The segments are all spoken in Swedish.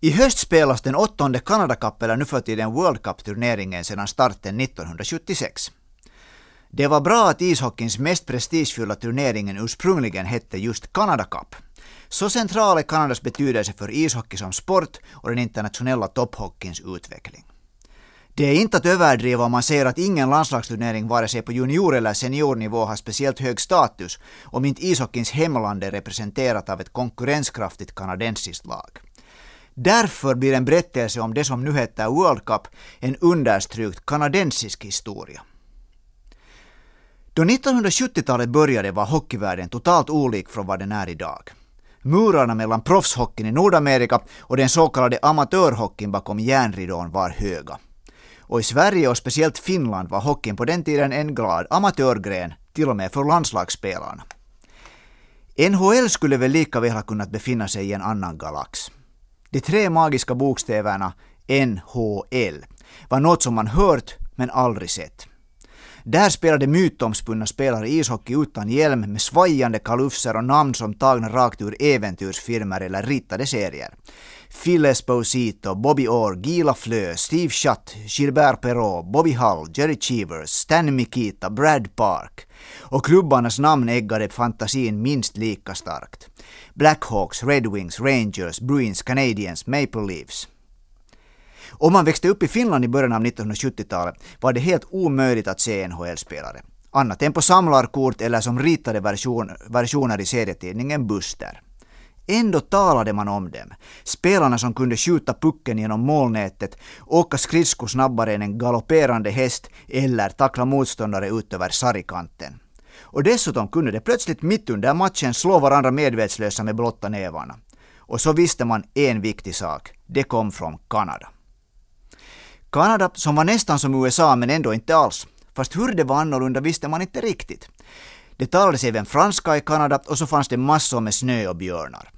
I höst spelas den åttonde Canada Cup eller nu för tiden World Cup-turneringen sedan starten 1976. Det var bra att ishockeyns mest prestigefulla turneringen ursprungligen hette just Canada Cup. Så central är Kanadas betydelse för ishockey som sport och den internationella topphockeyns utveckling. Det är inte att överdriva om man säger att ingen landslagsturnering vare sig på junior eller seniornivå har speciellt hög status om inte ishockeyns hemland är representerat av ett konkurrenskraftigt kanadensiskt lag. Därför blir en berättelse om det som nu heter World Cup en understrykt kanadensisk historia. Då 1970-talet började var hockeyvärlden totalt olik från vad den är idag. Murarna mellan proffshockeyn i Nordamerika och den så kallade amatörhockeyn bakom järnridån var höga. Och i Sverige och speciellt Finland var hockeyn på den tiden en glad amatörgren, till och med för landslagsspelarna. NHL skulle väl lika väl ha kunnat befinna sig i en annan galax. De tre magiska bokstäverna NHL var något som man hört men aldrig sett. Där spelade mytomspunna spelare ishockey utan hjälm med svajande kalufser och namn som tagna rakt ur äventyrsfilmer eller ritade serier. Phil Esposito, Bobby Orr, Gila Flö, Steve Shutt, Gilbert Perrault, Bobby Hull, Jerry Cheevers, Stan Mikita, Brad Park. Och klubbarnas namn äggade fantasin minst lika starkt. Blackhawks, Red Wings, Rangers, Bruins, Canadiens, Maple Leafs. Om man växte upp i Finland i början av 1970-talet var det helt omöjligt att se NHL-spelare. Annat än på samlarkort eller som ritade version, versioner i serietidningen Buster. Ändå talade man om dem. Spelarna som kunde skjuta pucken genom målnätet, åka skridskor snabbare än en galopperande häst eller tackla motståndare ut över sargkanten. Och dessutom kunde de plötsligt mitt under matchen slå varandra medvetslösa med blotta nävarna. Och så visste man en viktig sak. Det kom från Kanada. Kanada som var nästan som USA men ändå inte alls. Fast hur det var annorlunda visste man inte riktigt. Det talades även franska i Kanada och så fanns det massor med snö och björnar.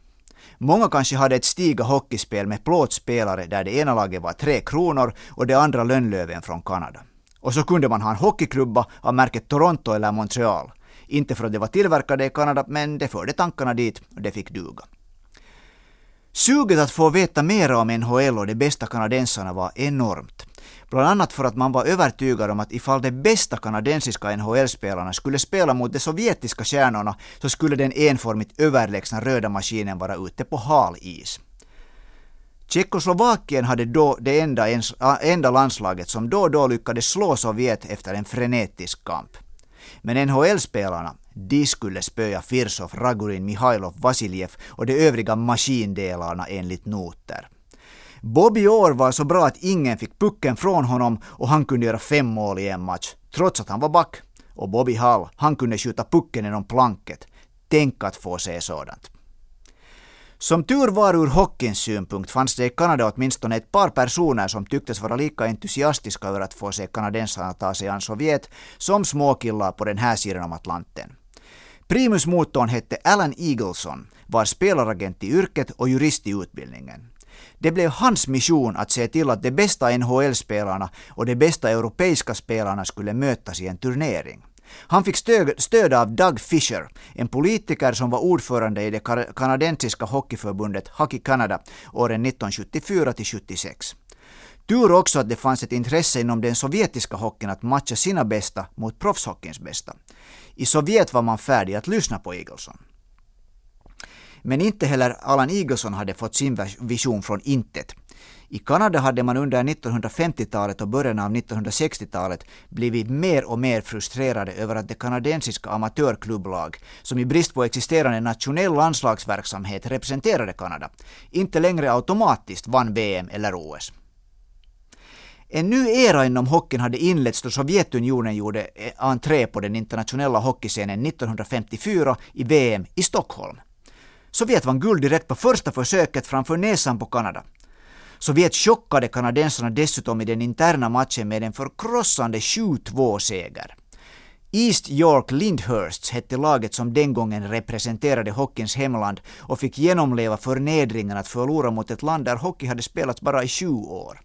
Många kanske hade ett stiga hockeyspel med plåtspelare där det ena laget var Tre Kronor och det andra Lönnlöven från Kanada. Och så kunde man ha en hockeyklubba av märket Toronto eller Montreal. Inte för att det var tillverkade i Kanada, men det förde tankarna dit och det fick duga. Suget att få veta mera om NHL och de bästa kanadensarna var enormt. Bland annat för att man var övertygad om att ifall de bästa kanadensiska NHL-spelarna skulle spela mot de sovjetiska stjärnorna så skulle den enformigt överlägsna röda maskinen vara ute på hal is. Tjeckoslovakien hade då det enda, äh, enda landslaget som då och då lyckades slå Sovjet efter en frenetisk kamp. Men NHL-spelarna, de skulle spöa Firsov, Ragurin, Mihailov, Vasiljev och de övriga maskindelarna enligt noter. Bobby Orr var så bra att ingen fick pucken från honom och han kunde göra fem mål i en match, trots att han var back. Och Bobby Hall, han kunde skjuta pucken genom planket. Tänk att få se sådant. Som tur var ur hockeyns synpunkt fanns det i Kanada åtminstone ett par personer som tycktes vara lika entusiastiska över att få se kanadensarna ta sig an Sovjet som småkillar på den här sidan om Atlanten. Primus motorn hette Alan Eagleson, var spelaragent i yrket och jurist i utbildningen. Det blev hans mission att se till att de bästa NHL-spelarna och de bästa europeiska spelarna skulle mötas i en turnering. Han fick stöd av Doug Fisher, en politiker som var ordförande i det kanadensiska hockeyförbundet Hockey Canada åren 1974 till 76. Tur också att det fanns ett intresse inom den sovjetiska hockeyn att matcha sina bästa mot proffshockeyns bästa. I Sovjet var man färdig att lyssna på Eagleson. Men inte heller Allan Eagleson hade fått sin vision från intet. I Kanada hade man under 1950-talet och början av 1960-talet blivit mer och mer frustrerade över att det kanadensiska amatörklubblag, som i brist på existerande nationell landslagsverksamhet representerade Kanada, inte längre automatiskt vann VM eller OS. En ny era inom hockeyn hade inletts då Sovjetunionen gjorde eh, entré på den internationella hockeyscenen 1954 i VM i Stockholm. Sovjet vann guld direkt på första försöket framför näsan på Kanada. Sovjet chockade kanadensarna dessutom i den interna matchen med en förkrossande 7-2-seger. East York Lindhursts hette laget som den gången representerade hockeyns hemland och fick genomleva förnedringen att förlora mot ett land där hockey hade spelats bara i sju år.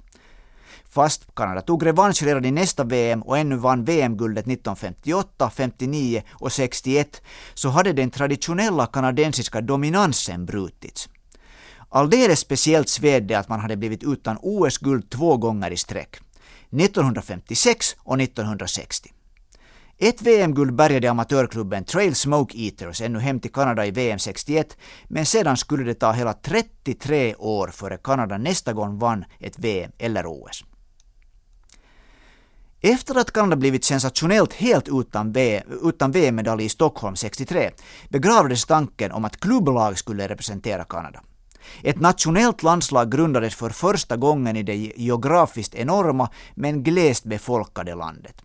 Fast Kanada tog revansch redan i nästa VM och ännu vann VM-guldet 1958, 59 och 61 så hade den traditionella kanadensiska dominansen brutits. Alldeles speciellt sved det att man hade blivit utan OS-guld två gånger i sträck. 1956 och 1960. Ett VM-guld bärgade amatörklubben Trail Smoke Eaters ännu hem till Kanada i VM 61, men sedan skulle det ta hela 33 år före Kanada nästa gång vann ett VM eller OS. Efter att Kanada blivit sensationellt helt utan, utan VM-medalj i Stockholm 63 begravdes tanken om att klubblag skulle representera Kanada. Ett nationellt landslag grundades för första gången i det geografiskt enorma men glest befolkade landet.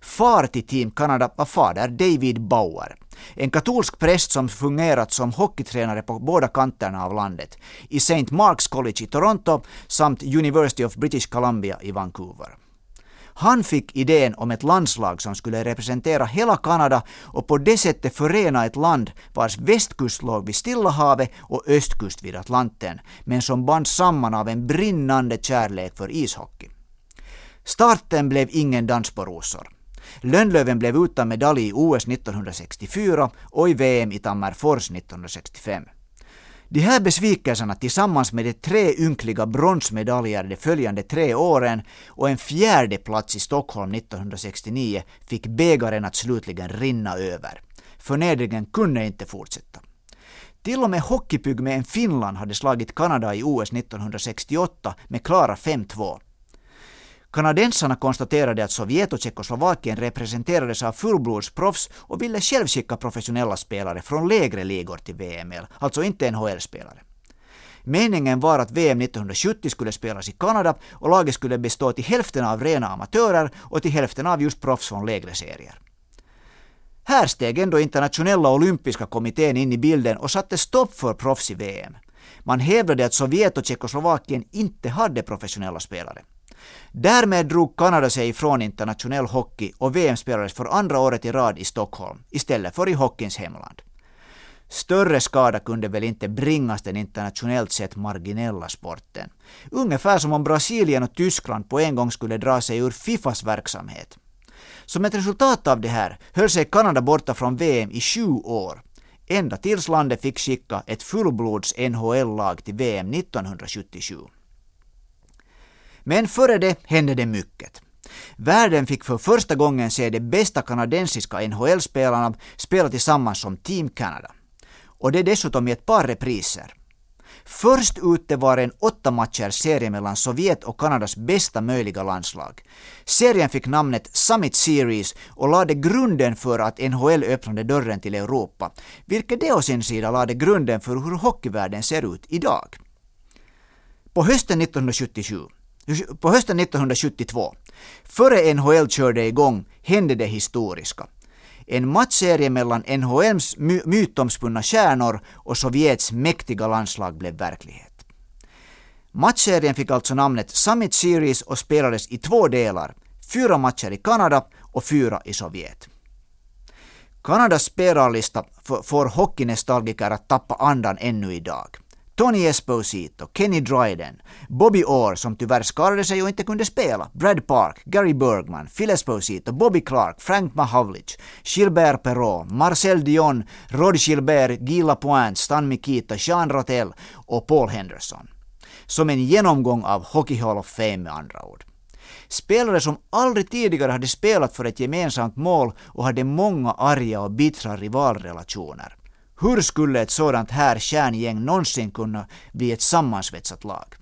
Far till Team Canada var fader David Bauer, en katolsk präst som fungerat som hockeytränare på båda kanterna av landet, i St. Mark's College i Toronto samt University of British Columbia i Vancouver. Han fick idén om ett landslag som skulle representera hela Kanada och på det sättet förena ett land vars västkust låg vid Stilla havet och östkust vid Atlanten, men som bands samman av en brinnande kärlek för ishockey. Starten blev ingen dans på rosor. Lönnlöven blev utan medalj i OS 1964 och i VM i Tammerfors 1965. De här besvikelserna tillsammans med de tre ynkliga bronsmedaljer de följande tre åren och en fjärde plats i Stockholm 1969 fick bägaren att slutligen rinna över. Förnedringen kunde inte fortsätta. Till och med hockeypygmen Finland hade slagit Kanada i OS 1968 med klara 5-2. Kanadensarna konstaterade att Sovjet och Tjeckoslovakien representerades av fullblodsproffs och ville själv skicka professionella spelare från lägre ligor till VML, alltså inte NHL-spelare. Meningen var att VM 1970 skulle spelas i Kanada och laget skulle bestå till hälften av rena amatörer och till hälften av just proffs från lägre serier. Här steg ändå internationella olympiska kommittén in i bilden och satte stopp för proffs i VM. Man hävdade att Sovjet och Tjeckoslovakien inte hade professionella spelare. Därmed drog Kanada sig ifrån internationell hockey och VM spelades för andra året i rad i Stockholm, istället för i hockeyns hemland. Större skada kunde väl inte bringas den internationellt sett marginella sporten. Ungefär som om Brasilien och Tyskland på en gång skulle dra sig ur Fifas verksamhet. Som ett resultat av det här höll sig Kanada borta från VM i sju år, ända tills landet fick skicka ett fullblods NHL-lag till VM 1977. Men före det hände det mycket. Världen fick för första gången se de bästa kanadensiska NHL-spelarna spela tillsammans som Team Canada. Och det dessutom i ett par repriser. Först ute var en åtta matchers serie mellan Sovjet och Kanadas bästa möjliga landslag. Serien fick namnet Summit Series och lade grunden för att NHL öppnade dörren till Europa, vilket det å sin sida lade grunden för hur hockeyvärlden ser ut idag. På hösten 1977 på hösten 1972, före NHL körde igång, hände det historiska. En matchserie mellan NHLs my mytomspunna stjärnor och Sovjets mäktiga landslag blev verklighet. Matchserien fick alltså namnet Summit Series och spelades i två delar, fyra matcher i Kanada och fyra i Sovjet. Kanadas spelarlista får hockeynestalgiker att tappa andan ännu idag. Tony Esposito, Kenny Dryden, Bobby Orr som tyvärr skadade sig och inte kunde spela, Brad Park, Gary Bergman, Phil Esposito, Bobby Clark, Frank Mahavlich, Gilbert Perrault, Marcel Dion, Rod Gilbert, Guy Lapointe, Stan Mikita, Jean Rotel och Paul Henderson. Som en genomgång av Hockey Hall of Fame med andra ord. Spelare som aldrig tidigare hade spelat för ett gemensamt mål och hade många arga och bittra rivalrelationer. Hur skulle ett sådant här kärngäng någonsin kunna bli ett sammansvetsat lag?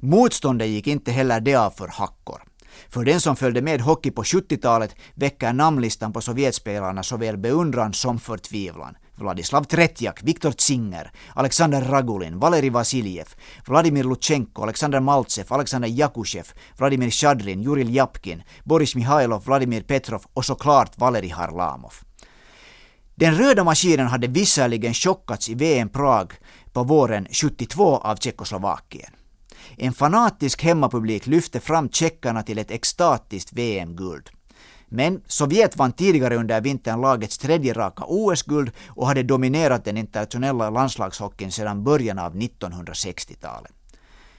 Motståndet gick inte heller det av för hackor. För den som följde med hockey på 70-talet väcker namnlistan på Sovjetspelarna såväl beundran som förtvivlan. Vladislav Tretjak, Viktor Tsinger, Alexander Ragulin, Valerij Vasiljev, Vladimir Lutjenko, Alexander Maltsev, Alexander Jakushev, Vladimir Shadrin, Juril Japkin, Boris Mihailov, Vladimir Petrov och såklart Valerij Harlamov. Den röda maskinen hade visserligen chockats i VM Prag på våren 72 av Tjeckoslovakien. En fanatisk hemmapublik lyfte fram tjeckarna till ett extatiskt VM-guld. Men Sovjet vann tidigare under vintern lagets tredje raka OS-guld och hade dominerat den internationella landslagshockeyn sedan början av 1960-talet.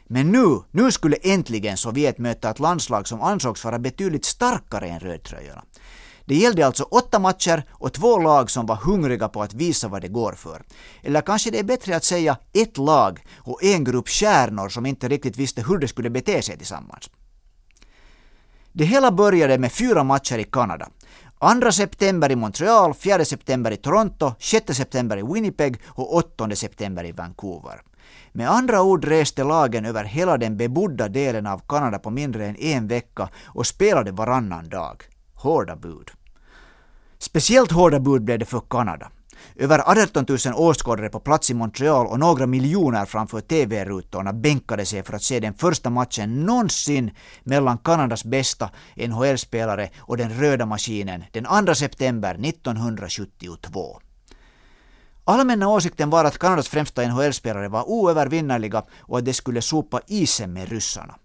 Men nu, nu skulle äntligen Sovjet möta ett landslag som ansågs vara betydligt starkare än rödtröjorna. Det gällde alltså åtta matcher och två lag som var hungriga på att visa vad det går för. Eller kanske det är bättre att säga ett lag och en grupp stjärnor som inte riktigt visste hur de skulle bete sig tillsammans. Det hela började med fyra matcher i Kanada. 2 september i Montreal, 4 september i Toronto, 6 september i Winnipeg och 8 september i Vancouver. Med andra ord reste lagen över hela den bebodda delen av Kanada på mindre än en vecka och spelade varannan dag. Hårda bud. Speciellt hårda bud blev det för Kanada. Över 18 000 åskådare på plats i Montreal och några miljoner framför TV-rutorna bänkade sig för att se den första matchen någonsin mellan Kanadas bästa NHL-spelare och den röda maskinen den 2 september 1972. Allmänna åsikten var att Kanadas främsta NHL-spelare var oövervinnerliga och att de skulle sopa isen med ryssarna.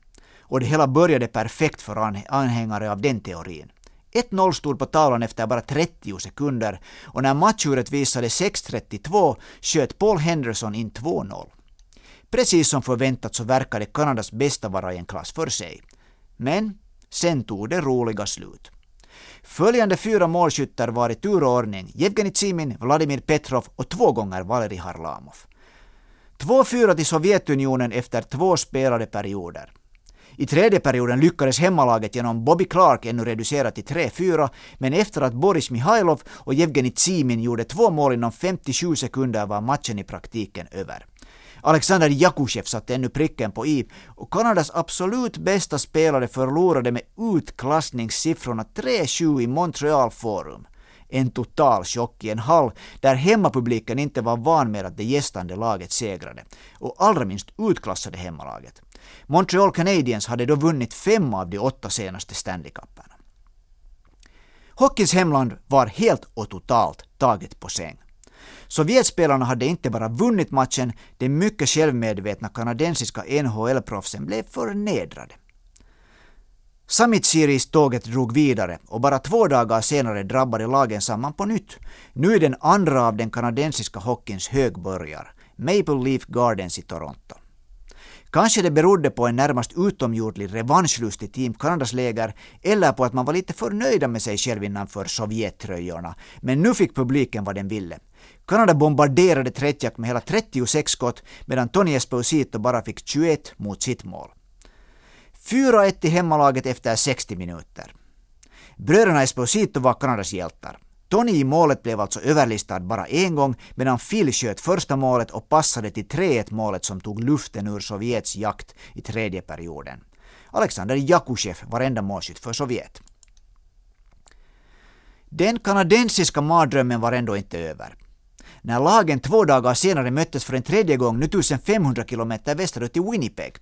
Och det hela började perfekt för anhängare av den teorin. 1-0 stod på tavlan efter bara 30 sekunder och när matchuret visade 6.32 sköt Paul Henderson in 2-0. Precis som förväntat så verkade Kanadas bästa vara i en klass för sig. Men sen tog det roliga slut. Följande fyra målskyttar var i tur och ordning Jevgenij Tsimin, Vladimir Petrov och två gånger Valerij Harlamov. 2-4 till Sovjetunionen efter två spelade perioder. I tredje perioden lyckades hemmalaget genom Bobby Clark ännu reducera till 3-4, men efter att Boris Mihailov och Jevgenij Tsimin gjorde två mål inom 57 sekunder var matchen i praktiken över. Alexander Jakushev satte ännu pricken på i och Kanadas absolut bästa spelare förlorade med utklassningssiffrorna 3-7 i Montreal Forum. En total chock i en hall där hemmapubliken inte var van med att det gästande laget segrade och allra minst utklassade hemmalaget. Montreal Canadiens hade då vunnit fem av de åtta senaste Stanley Cuperna. Hockeyns hemland var helt och totalt taget på säng. Sovjetspelarna hade inte bara vunnit matchen, de mycket självmedvetna kanadensiska NHL-proffsen blev förnedrade. Summit Series-tåget drog vidare och bara två dagar senare drabbade lagen samman på nytt. Nu är den andra av den kanadensiska hockeyns högborgar, Maple Leaf Gardens i Toronto. Kanske det berodde på en närmast utomjordlig revanschlust i Team Kanadas läger eller på att man var lite för nöjda med sig själv innanför Sovjettröjorna. Men nu fick publiken vad den ville. Kanada bombarderade Tretjak med hela 36 skott medan Tony Esposito bara fick 21 mot sitt mål. 4-1 till hemmalaget efter 60 minuter. Bröderna Esposito var Kanadas hjältar. Tony i målet blev alltså överlistad bara en gång medan Phil sköt första målet och passade till 3-1 målet som tog luften ur Sovjets jakt i tredje perioden. Alexander Jakushev var enda målskytt för Sovjet. Den kanadensiska mardrömmen var ändå inte över. När lagen två dagar senare möttes för en tredje gång, nu 1500 kilometer västerut i Winnipeg,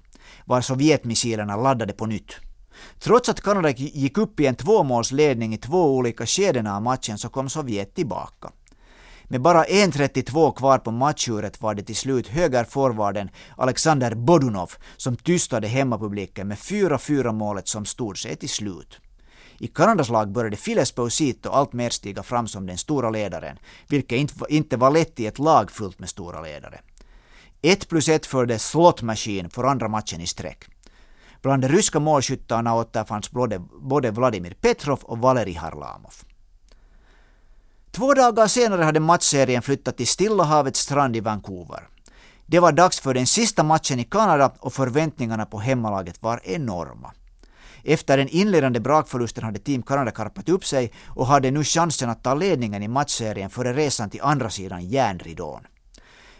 var Sovjetmissilerna laddade på nytt. Trots att Kanada gick upp i en tvåmålsledning i två olika skeden av matchen så kom Sovjet tillbaka. Med bara 1.32 kvar på matchuret var det till slut högerforwarden Alexander Bodunov som tystade hemmapubliken med 4-4 målet som stod sig till slut. I Kanadas lag började Files Esposito alltmer stiga fram som den stora ledaren, vilket inte var lätt i ett lag fullt med stora ledare. 1 plus 1 förde Slot Machine för andra matchen i sträck. Bland de ryska målskyttarna återfanns både, Vladimir Petrov och Valerij Harlamov. Två dagar senare hade matchserien flyttat till Stilla havets strand i Vancouver. Det var dags för den sista matchen i Kanada och förväntningarna på hemmalaget var enorma. Efter den inledande brakförlusten hade Team Kanada karpat upp sig och hade nu chansen att ta ledningen i matchserien före resan till andra sidan järnridån.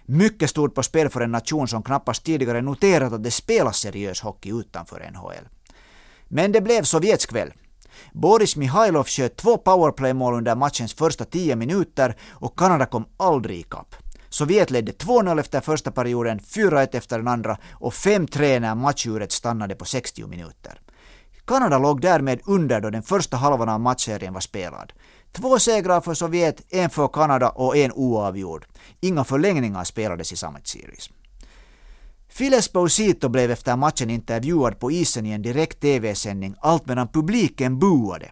Mycket stod på spel för en nation som knappast tidigare noterat att det spelas seriös hockey utanför NHL. Men det blev Sovjets kväll. Boris Mihailov sköt två powerplaymål under matchens första tio minuter och Kanada kom aldrig ikapp. Sovjet ledde 2-0 efter första perioden, 4-1 efter den andra och 5-3 när matchuret stannade på 60 minuter. Kanada låg därmed under då den första halvan av matchserien var spelad. Två segrar för Sovjet, en för Kanada och en oavgjord. Inga förlängningar spelades i Summit Series. Phil Esposito blev efter matchen intervjuad på isen i en direkt TV-sändning allt medan publiken buade.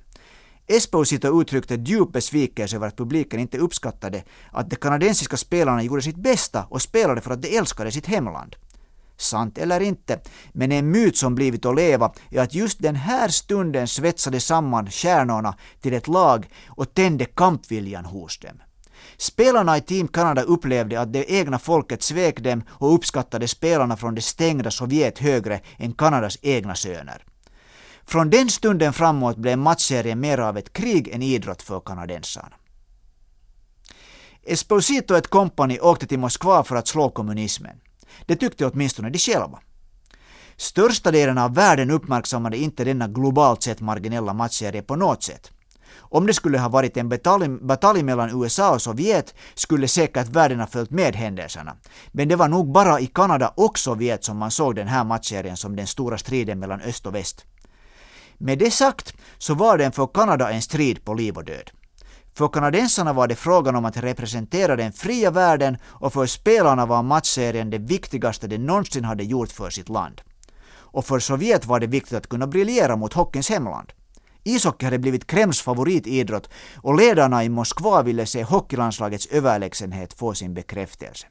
Esposito uttryckte djup besvikelse över att publiken inte uppskattade att de kanadensiska spelarna gjorde sitt bästa och spelade för att de älskade sitt hemland sant eller inte, men en myt som blivit att leva är att just den här stunden svetsade samman stjärnorna till ett lag och tände kampviljan hos dem. Spelarna i Team Canada upplevde att det egna folket svek dem och uppskattade spelarna från det stängda Sovjet högre än Kanadas egna söner. Från den stunden framåt blev matchserien mer av ett krig än idrott för kanadensarna. Esposito et ett kompani åkte till Moskva för att slå kommunismen. Det tyckte åtminstone de själva. Största delen av världen uppmärksammade inte denna globalt sett marginella matchserie på något sätt. Om det skulle ha varit en batalj, batalj mellan USA och Sovjet skulle säkert världen ha följt med händelserna. Men det var nog bara i Kanada och Sovjet som man såg den här matchserien som den stora striden mellan öst och väst. Med det sagt så var den för Kanada en strid på liv och död. För kanadensarna var det frågan om att representera den fria världen och för spelarna var matchserien det viktigaste de någonsin hade gjort för sitt land. Och för Sovjet var det viktigt att kunna briljera mot hockeyns hemland. Ishockey hade blivit Kremls favoritidrott och ledarna i Moskva ville se hockeylandslagets överlägsenhet få sin bekräftelse.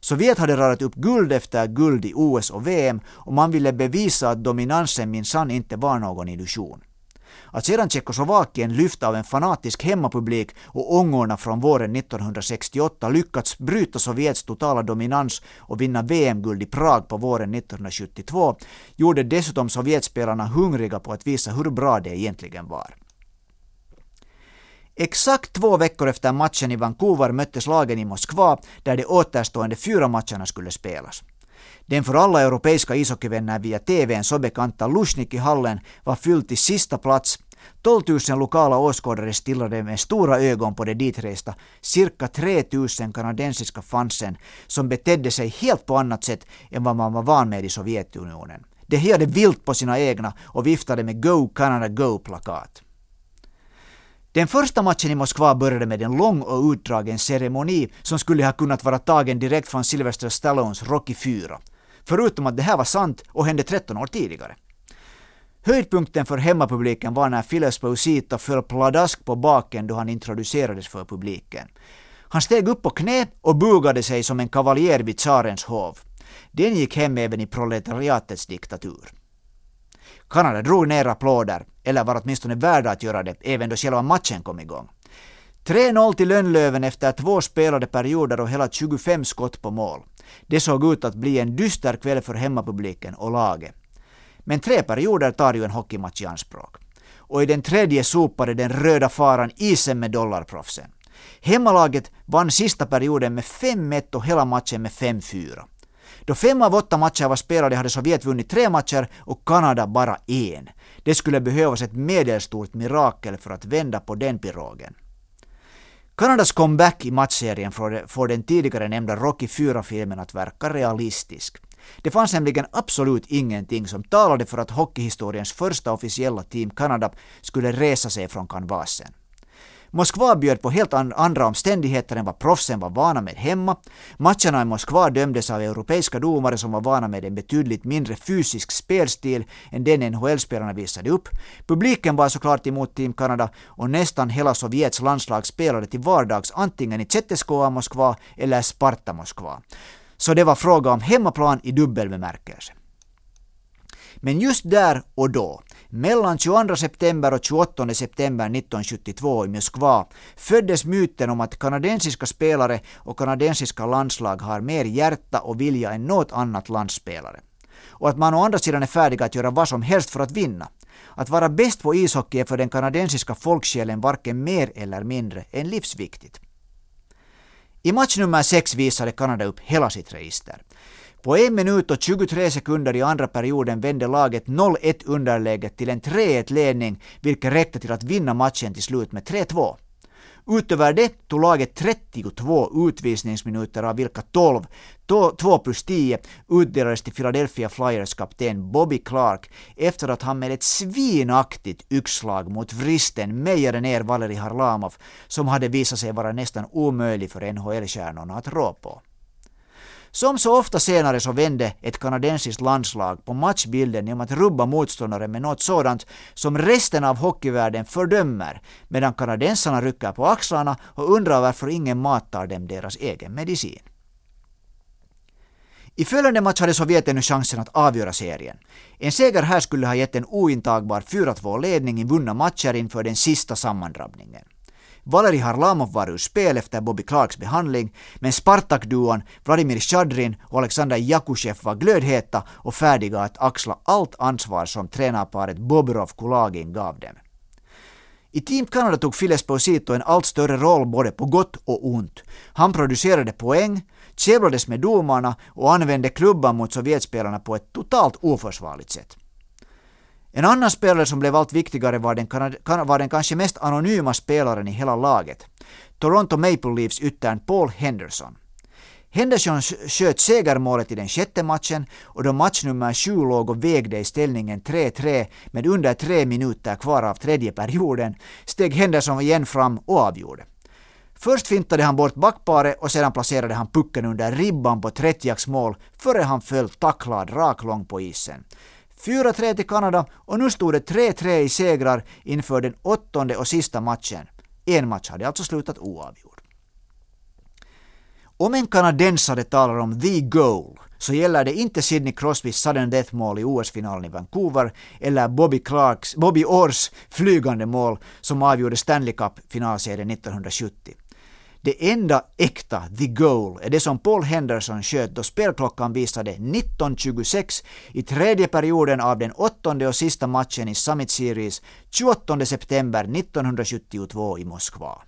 Sovjet hade radat upp guld efter guld i OS och VM och man ville bevisa att dominansen minsann inte var någon illusion. Att sedan Tjeckoslovakien lyft av en fanatisk hemmapublik och ångorna från våren 1968 lyckats bryta Sovjets totala dominans och vinna VM-guld i Prag på våren 1972 gjorde dessutom Sovjetspelarna hungriga på att visa hur bra det egentligen var. Exakt två veckor efter matchen i Vancouver möttes lagen i Moskva där de återstående fyra matcherna skulle spelas. Den för alla europeiska ishockeyvänner via TVn så bekanta Lushniki-hallen var fylld till sista plats. 12 000 lokala åskådare stillade med stora ögon på de ditresta cirka 3 000 kanadensiska fansen som betedde sig helt på annat sätt än vad man var van med i Sovjetunionen. De hejade vilt på sina egna och viftade med Go Canada Go-plakat. Den första matchen i Moskva började med en lång och utdragen ceremoni som skulle ha kunnat vara tagen direkt från Sylvester Stallones Rocky 4. Förutom att det här var sant och hände 13 år tidigare. Höjdpunkten för hemmapubliken var när Phil Pausita föll pladask på baken då han introducerades för publiken. Han steg upp på knä och bugade sig som en kavaljer vid tsarens hov. Den gick hem även i proletariatets diktatur. Kanada drog ner applåder, eller var åtminstone värda att göra det, även då själva matchen kom igång. 3-0 till Lönnlöven efter två spelade perioder och hela 25 skott på mål. Det såg ut att bli en dyster kväll för hemmapubliken och laget. Men tre perioder tar ju en hockeymatch i anspråk. Och i den tredje sopade den röda faran isen med dollarproffsen. Hemmalaget vann sista perioden med 5-1 och hela matchen med 5-4. Då fem av åtta matcher var spelade hade Sovjet vunnit tre matcher och Kanada bara en. Det skulle behövas ett medelstort mirakel för att vända på den pirogen. Kanadas comeback i matchserien får den tidigare nämnda Rocky 4-filmen att verka realistisk. Det fanns nämligen absolut ingenting som talade för att hockeyhistoriens första officiella Team Kanada skulle resa sig från kanvasen. Moskva bjöd på helt andra omständigheter än vad proffsen var vana med hemma. Matcherna i Moskva dömdes av europeiska domare som var vana med en betydligt mindre fysisk spelstil än den NHL-spelarna visade upp. Publiken var såklart emot Team Canada och nästan hela Sovjets landslag spelade till vardags antingen i Tjetteskoa Moskva eller Sparta Moskva. Så det var fråga om hemmaplan i dubbel bemärkelse. Men just där och då, mellan 22 september och 28 september 1972 i Moskva, föddes myten om att kanadensiska spelare och kanadensiska landslag har mer hjärta och vilja än något annat lands spelare. Och att man å andra sidan är färdig att göra vad som helst för att vinna. Att vara bäst på ishockey är för den kanadensiska folksjälen varken mer eller mindre än livsviktigt. I match nummer 6 visade Kanada upp hela sitt register. På en minut och 23 sekunder i andra perioden vände laget 0-1 underläget till en 3-1 ledning, vilket räckte till att vinna matchen till slut med 3-2. Utöver det tog laget 32 utvisningsminuter av vilka 12, 2 plus 10, utdelades till Philadelphia Flyers kapten Bobby Clark efter att han med ett svinaktigt yxslag mot vristen mejade ner Valeri Harlamov som hade visat sig vara nästan omöjlig för NHL-stjärnorna att rå på. Som så ofta senare så vände ett kanadensiskt landslag på matchbilden genom att rubba motståndaren med något sådant som resten av hockeyvärlden fördömer, medan kanadensarna rycker på axlarna och undrar varför ingen matar dem deras egen medicin. I följande match hade Sovjet nu chansen att avgöra serien. En seger här skulle ha gett en ointagbar 4-2-ledning i vunna matcher inför den sista sammandrabbningen. Valeri Harlamov var ur spel efter Bobby Clarks behandling, men Spartak-duon Vladimir Shadrin och Alexander Jakushev var glödheta och färdiga att axla allt ansvar som tränarparet Bobrov-Kulagin gav dem. I Team Canada tog Phil Posito en allt större roll både på gott och ont. Han producerade poäng, käbblades med domarna och använde klubban mot Sovjetspelarna på ett totalt oförsvarligt sätt. En annan spelare som blev allt viktigare var den, var den kanske mest anonyma spelaren i hela laget. Toronto Maple Leafs yttern Paul Henderson. Henderson sköt segermålet i den sjätte matchen och då match nummer sju låg och vägde i ställningen 3-3 med under tre minuter kvar av tredje perioden steg Henderson igen fram och avgjorde. Först fintade han bort backparet och sedan placerade han pucken under ribban på Tretjaks mål före han föll tacklad raklång på isen. 4-3 till Kanada och nu stod det 3-3 i segrar inför den åttonde och sista matchen. En match hade alltså slutat oavgjord. Om en kanadensare talar om the goal så gäller det inte Sidney Crosbys sudden death-mål i OS-finalen i Vancouver eller Bobby, Clarks, Bobby Orrs flygande mål som avgjorde Stanley Cup-finalserien 1970. Det enda äkta The Goal är det som Paul Henderson sköt då spelklockan visade 19.26 i tredje perioden av den åttonde och sista matchen i Summit Series 28 september 1972 i Moskva.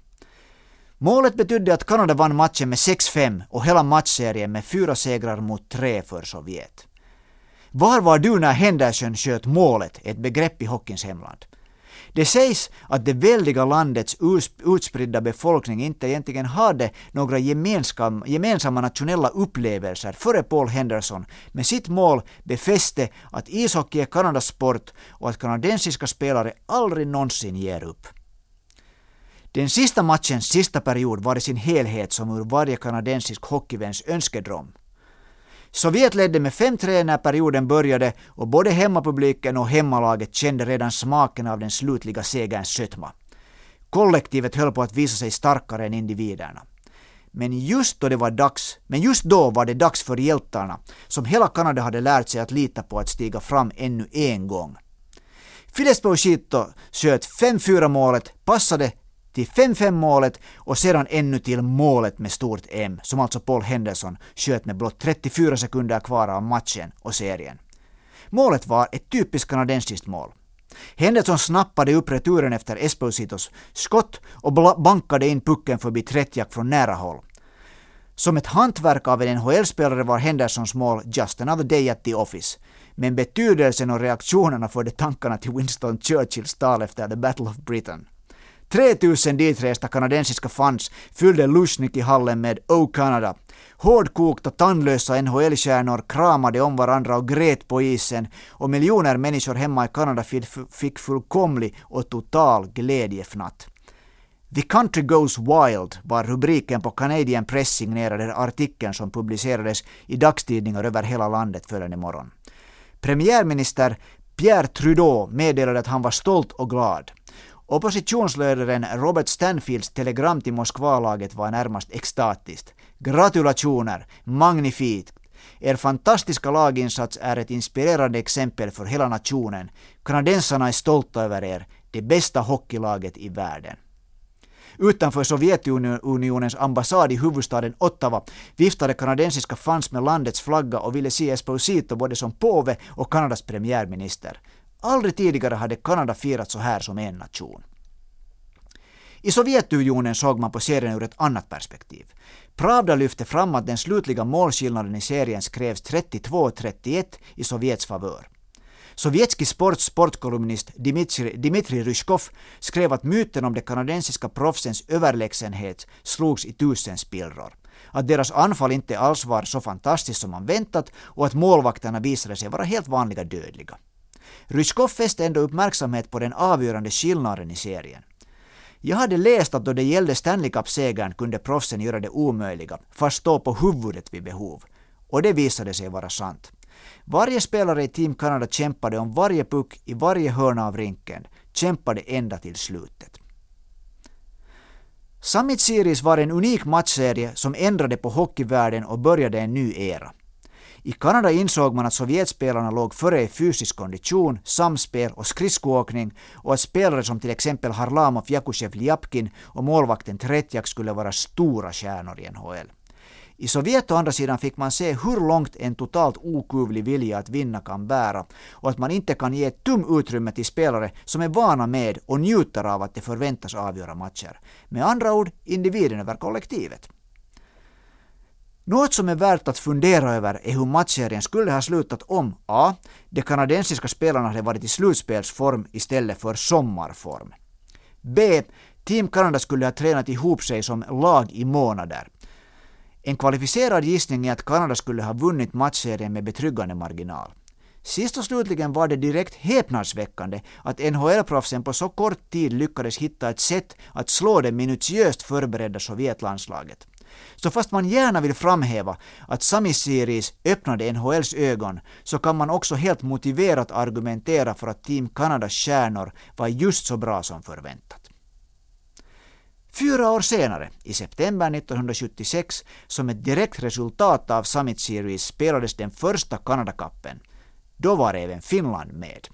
Målet betydde att Kanada vann matchen med 6-5 och hela matchserien med fyra segrar mot tre för Sovjet. Var var du när Henderson sköt målet? Ett begrepp i hockeyns hemland. Det sägs att det väldiga landets utspridda befolkning inte egentligen hade några gemensamma nationella upplevelser före Paul Henderson med sitt mål befäste att ishockey är Kanadas sport och att kanadensiska spelare aldrig någonsin ger upp. Den sista matchens sista period var i sin helhet som ur varje kanadensisk hockeyväns önskedröm. Sovjet ledde med 5-3 när perioden började och både hemmapubliken och hemmalaget kände redan smaken av den slutliga segerns sötma. Kollektivet höll på att visa sig starkare än individerna. Men just då det var dags, men just då var det dags för hjältarna, som hela Kanada hade lärt sig att lita på att stiga fram ännu en gång. Fides Pauchito sköt 5-4 målet, passade till 5-5 målet och sedan ännu till målet med stort M, som alltså Paul Henderson sköt med blott 34 sekunder kvar av matchen och serien. Målet var ett typiskt kanadensiskt mål. Henderson snappade upp returen efter Espositos skott och bankade in pucken förbi Tretjak från nära håll. Som ett hantverk av en NHL-spelare var Hendersons mål just another day at the office. Men betydelsen och reaktionerna förde tankarna till Winston Churchills tal efter the Battle of Britain. 3000 ditresta kanadensiska fans fyllde Lushniki-hallen med O Canada. Hårdkokta, tandlösa NHL-stjärnor kramade om varandra och grät på isen och miljoner människor hemma i Kanada fick fullkomlig och total glädjefnatt. The country goes wild var rubriken på Canadian Press signerade artikeln som publicerades i dagstidningar över hela landet följande morgon. Premiärminister Pierre Trudeau meddelade att han var stolt och glad. Oppositionsledaren Robert Stanfields telegram till Moskvalaget var närmast extatiskt. Gratulationer! Magnifikt! Er fantastiska laginsats är ett inspirerande exempel för hela nationen. Kanadensarna är stolta över er, det bästa hockeylaget i världen. Utanför Sovjetunionens ambassad i huvudstaden Ottawa viftade kanadensiska fans med landets flagga och ville se Esposito både som påve och Kanadas premiärminister. Aldrig tidigare hade Kanada firat så här som en nation. I Sovjetunionen såg man på serien ur ett annat perspektiv. Pravda lyfte fram att den slutliga målskillnaden i serien skrevs 32-31 i Sovjets favör. Sovjetski sports sportkolumnist Dmitri, Dmitri Ryskov skrev att myten om de kanadensiska proffsens överlägsenhet slogs i tusen spillror. Att deras anfall inte alls var så fantastiskt som man väntat och att målvakterna visade sig vara helt vanliga dödliga. Ryskov fäste ändå uppmärksamhet på den avgörande skillnaden i serien. Jag hade läst att då det gällde Stanley Cup-segern kunde proffsen göra det omöjliga, fast stå på huvudet vid behov. Och det visade sig vara sant. Varje spelare i Team Canada kämpade om varje puck i varje hörna av rinken, kämpade ända till slutet. Summit Series var en unik matchserie som ändrade på hockeyvärlden och började en ny era. I Kanada insåg man att Sovjetspelarna låg före i fysisk kondition, samspel och skridskoåkning och att spelare som till exempel Harlamov, Jakushev, Ljapkin och målvakten Tretjak skulle vara stora stjärnor i NHL. I Sovjet å andra sidan fick man se hur långt en totalt okuvlig vilja att vinna kan bära och att man inte kan ge ett tum utrymme till spelare som är vana med och njuter av att det förväntas avgöra matcher. Med andra ord, individen över kollektivet. Något som är värt att fundera över är hur matchserien skulle ha slutat om A. De kanadensiska spelarna hade varit i slutspelsform istället för sommarform. B. Team Kanada skulle ha tränat ihop sig som lag i månader. En kvalificerad gissning är att Kanada skulle ha vunnit matchserien med betryggande marginal. Sist och slutligen var det direkt häpnadsväckande att NHL-proffsen på så kort tid lyckades hitta ett sätt att slå det minutiöst förberedda Sovjetlandslaget. Så fast man gärna vill framhäva att Sami Series öppnade NHLs ögon så kan man också helt motiverat argumentera för att Team Kanadas stjärnor var just så bra som förväntat. Fyra år senare, i september 1976, som ett direkt resultat av Summit Series spelades den första Kanadakappen. Då var även Finland med.